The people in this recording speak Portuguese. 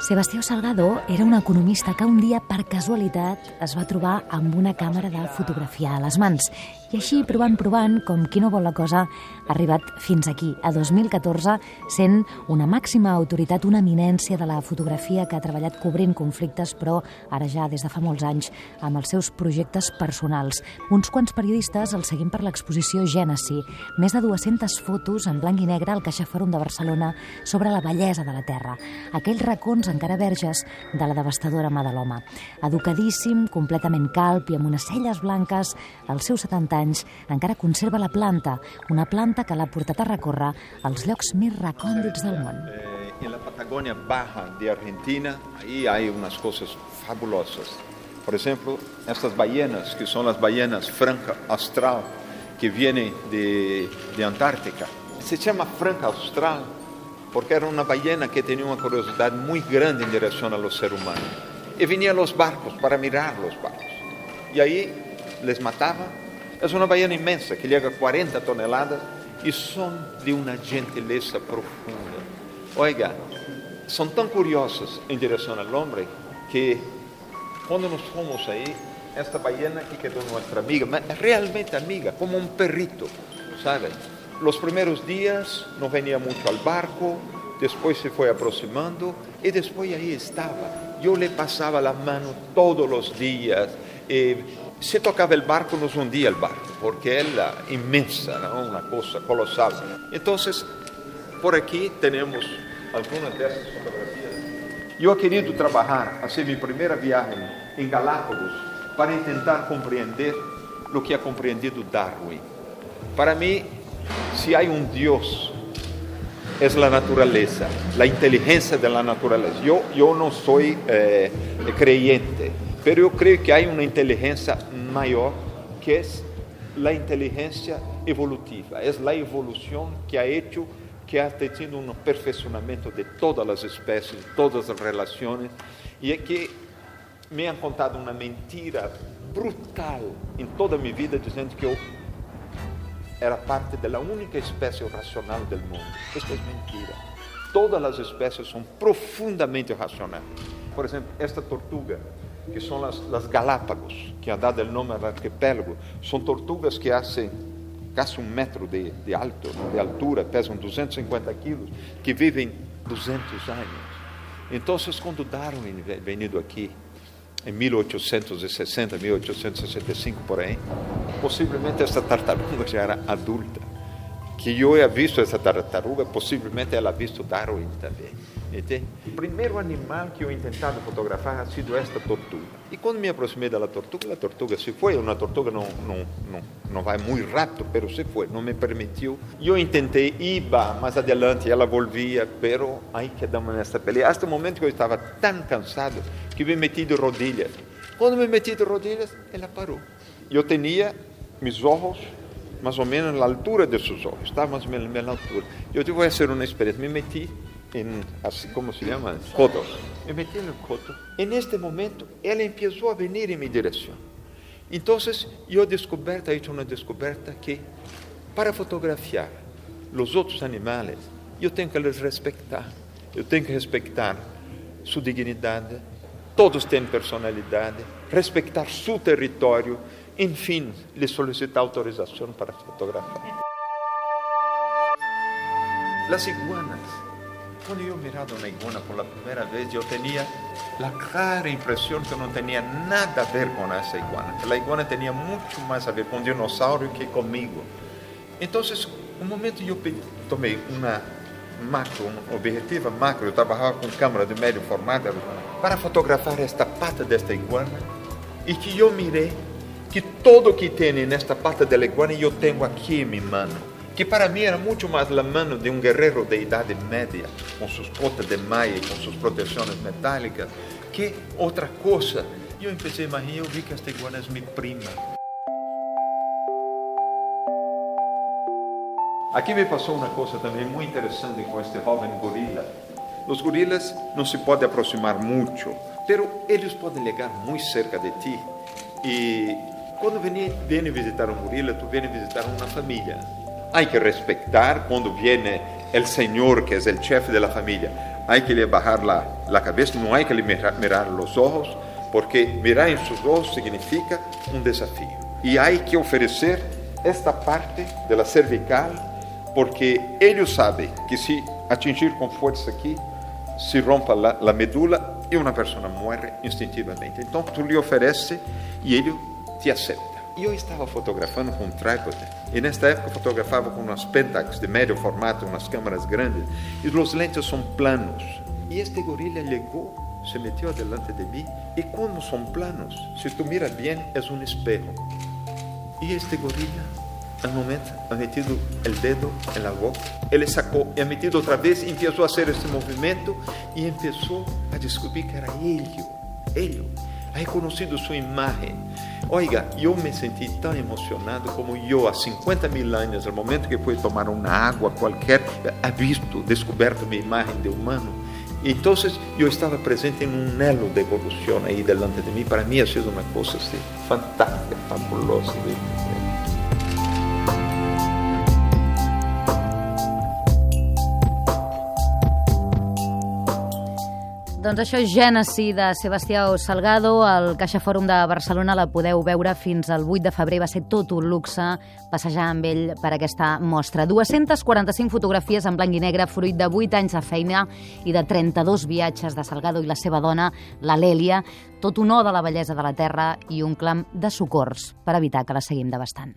Sebastià Salgado era un economista que un dia, per casualitat, es va trobar amb una càmera de fotografiar a les mans. I així, provant, provant, com qui no vol la cosa, ha arribat fins aquí, a 2014, sent una màxima autoritat, una eminència de la fotografia que ha treballat cobrint conflictes, però ara ja des de fa molts anys, amb els seus projectes personals. Uns quants periodistes el seguim per l'exposició Gènesi, més de 200 fotos en blanc i negre al Caixa Fòrum de Barcelona sobre la bellesa de la Terra, aquells racons encara verges de la devastadora mà de l'home. Educadíssim, completament calp i amb unes celles blanques, als seus 70 anys encara conserva la planta, una planta que l'ha portat a recórrer els llocs més recòndits del món. Eh, en la Patagonia Baja de Argentina, ahí hay unas cosas fabulosas. Por ejemplo, estas ballenas, que son las ballenas franca austral, que vienen de, de Antártica. Se llama franca austral porque era una ballena que tenía una curiosidad muy grande en dirección a los seres humanos. Y venía a los barcos para mirar los barcos. Y ahí les mataba. Es una ballena inmensa que llega a 40 toneladas y son de una gentileza profunda. Oiga, son tan curiosos en dirección al hombre que cuando nos fuimos ahí, esta ballena que quedó nuestra amiga, realmente amiga, como un perrito, ¿sabe? Los primeros días no venía mucho al barco, después se fue aproximando y después ahí estaba. Yo le pasaba la mano todos los días. Eh, se tocaba el barco, nos hundía el barco, porque era inmensa, ¿no? una cosa colosal. Entonces, por aquí tenemos algunas de estas fotografías. Yo he querido trabajar, hacer mi primera viaje en Galápagos para intentar comprender lo que ha comprendido Darwin. Para mí, si hay un Dios, es la naturaleza, la inteligencia de la naturaleza. Yo, yo no soy eh, creyente, pero yo creo que hay una inteligencia mayor que es la inteligencia evolutiva, es la evolución que ha hecho que ha tenido un perfeccionamiento de todas las especies, todas las relaciones, y es que me han contado una mentira brutal en toda mi vida diciendo que yo era parte da única espécie racional do mundo. Isso é mentira. Todas as espécies são profundamente racionais. Por exemplo, esta tortuga, que são as, Galápagos, que ha dado o nome ao arquipélago, são tortugas que hacen quase um metro de, de alto, de altura, pesam 250 quilos, que vivem 200 anos. Então, quando Darwin venido aqui, em 1860, 1865 por aí, possivelmente essa tartaruga já era adulta. Que eu havia visto essa tartaruga, possivelmente ela havia visto Darwin também. Entende? O primeiro animal que eu tentado fotografar ha sido esta tortuga. E quando me aproximei da tortuga, a tortuga se foi. Uma tortuga não, não, não, não vai muito rápido, mas se foi, não me permitiu. Eu tentei ir mais adiante, ela volvia, pero aí quedamos nessa pelea. Até o momento que eu estava tão cansado que me meti de rodilhas. Quando me meti de rodilhas, ela parou. Eu tinha meus olhos mais ou menos na altura de seus olhos, estava mais ou menos na altura. Eu disse, vou fazer uma experiência. Me meti en, así como se llama, coto. Me metí en el coto. En este momento, ela empezó a venir en mi dirección. Entonces, yo he descubierto, he hecho una descubierta que para fotografiar los otros animales, yo tengo que les respetar. Eu tenho que respeitar sua dignidade, todos têm personalidade, respeitar seu território, enfim, lhe solicitar autorização para fotografar. Las iguanas quando eu mirava uma iguana pela primeira vez, eu tinha a clara impressão que não tinha nada a ver com essa iguana. Que a iguana tinha muito mais a ver com dinossauro que comigo. Então, um momento eu tomei uma macro, uma objetiva macro, eu trabalhava com câmera de médio formato para fotografar esta pata desta iguana e que eu mirei que todo que tem nesta pata da iguana eu tenho aqui em minha mão que para mim era muito mais a mano de um guerreiro de idade média, com suas botas de maia, com suas proteções metálicas, que outra coisa. E eu comecei a imaginar, eu vi que esta iguana é minha prima. Aqui me passou uma coisa também muito interessante com este jovem gorila. Os gorilas não se podem aproximar muito, mas eles podem chegar muito cerca de ti. E quando vem visitar um gorila, tu vem visitar uma família. Hay que respetar cuando viene el señor que es el chef de la familia. hay que le bajar la, la cabeza, no hay que le mirar, los ojos, porque mirar en sus ojos significa un desafío. Y hay que ofrecer esta parte de la cervical, porque ellos saben que si atingir con fuerza aquí, se rompa la, la medula e uma pessoa morre instintivamente. Então tu lhe oferece e ele te aceita. E eu estava fotografando com um trípode, e nesta época fotografava com umas Pentax de médio formato, umas câmeras grandes, e os lentes são planos. E este gorila chegou, se meteu delante de mim, e como são planos, se tu mira bem, é um espelho. E este gorila al momento ha metido el dedo en la boca, él sacó y ha metido otra vez y empezó a hacer este movimiento y empezó a descubrir que era él, él, ha reconocido su imagen. Oiga, yo me sentí tan emocionado como yo a 50 mil años, al momento que fui tomar una agua cualquier, ha visto, descubierto mi imagen de humano. Entonces yo estaba presente en un elo de evolución ahí delante de mí. Para mí ha sido una cosa así, fantástica, fabulosa. Doncs això és Gènesi de Sebastià Salgado. El Caixa Fòrum de Barcelona la podeu veure fins al 8 de febrer. Va ser tot un luxe passejar amb ell per aquesta mostra. 245 fotografies en blanc i negre, fruit de 8 anys de feina i de 32 viatges de Salgado i la seva dona, la Lèlia. Tot un de la bellesa de la terra i un clam de socors per evitar que la seguim devastant.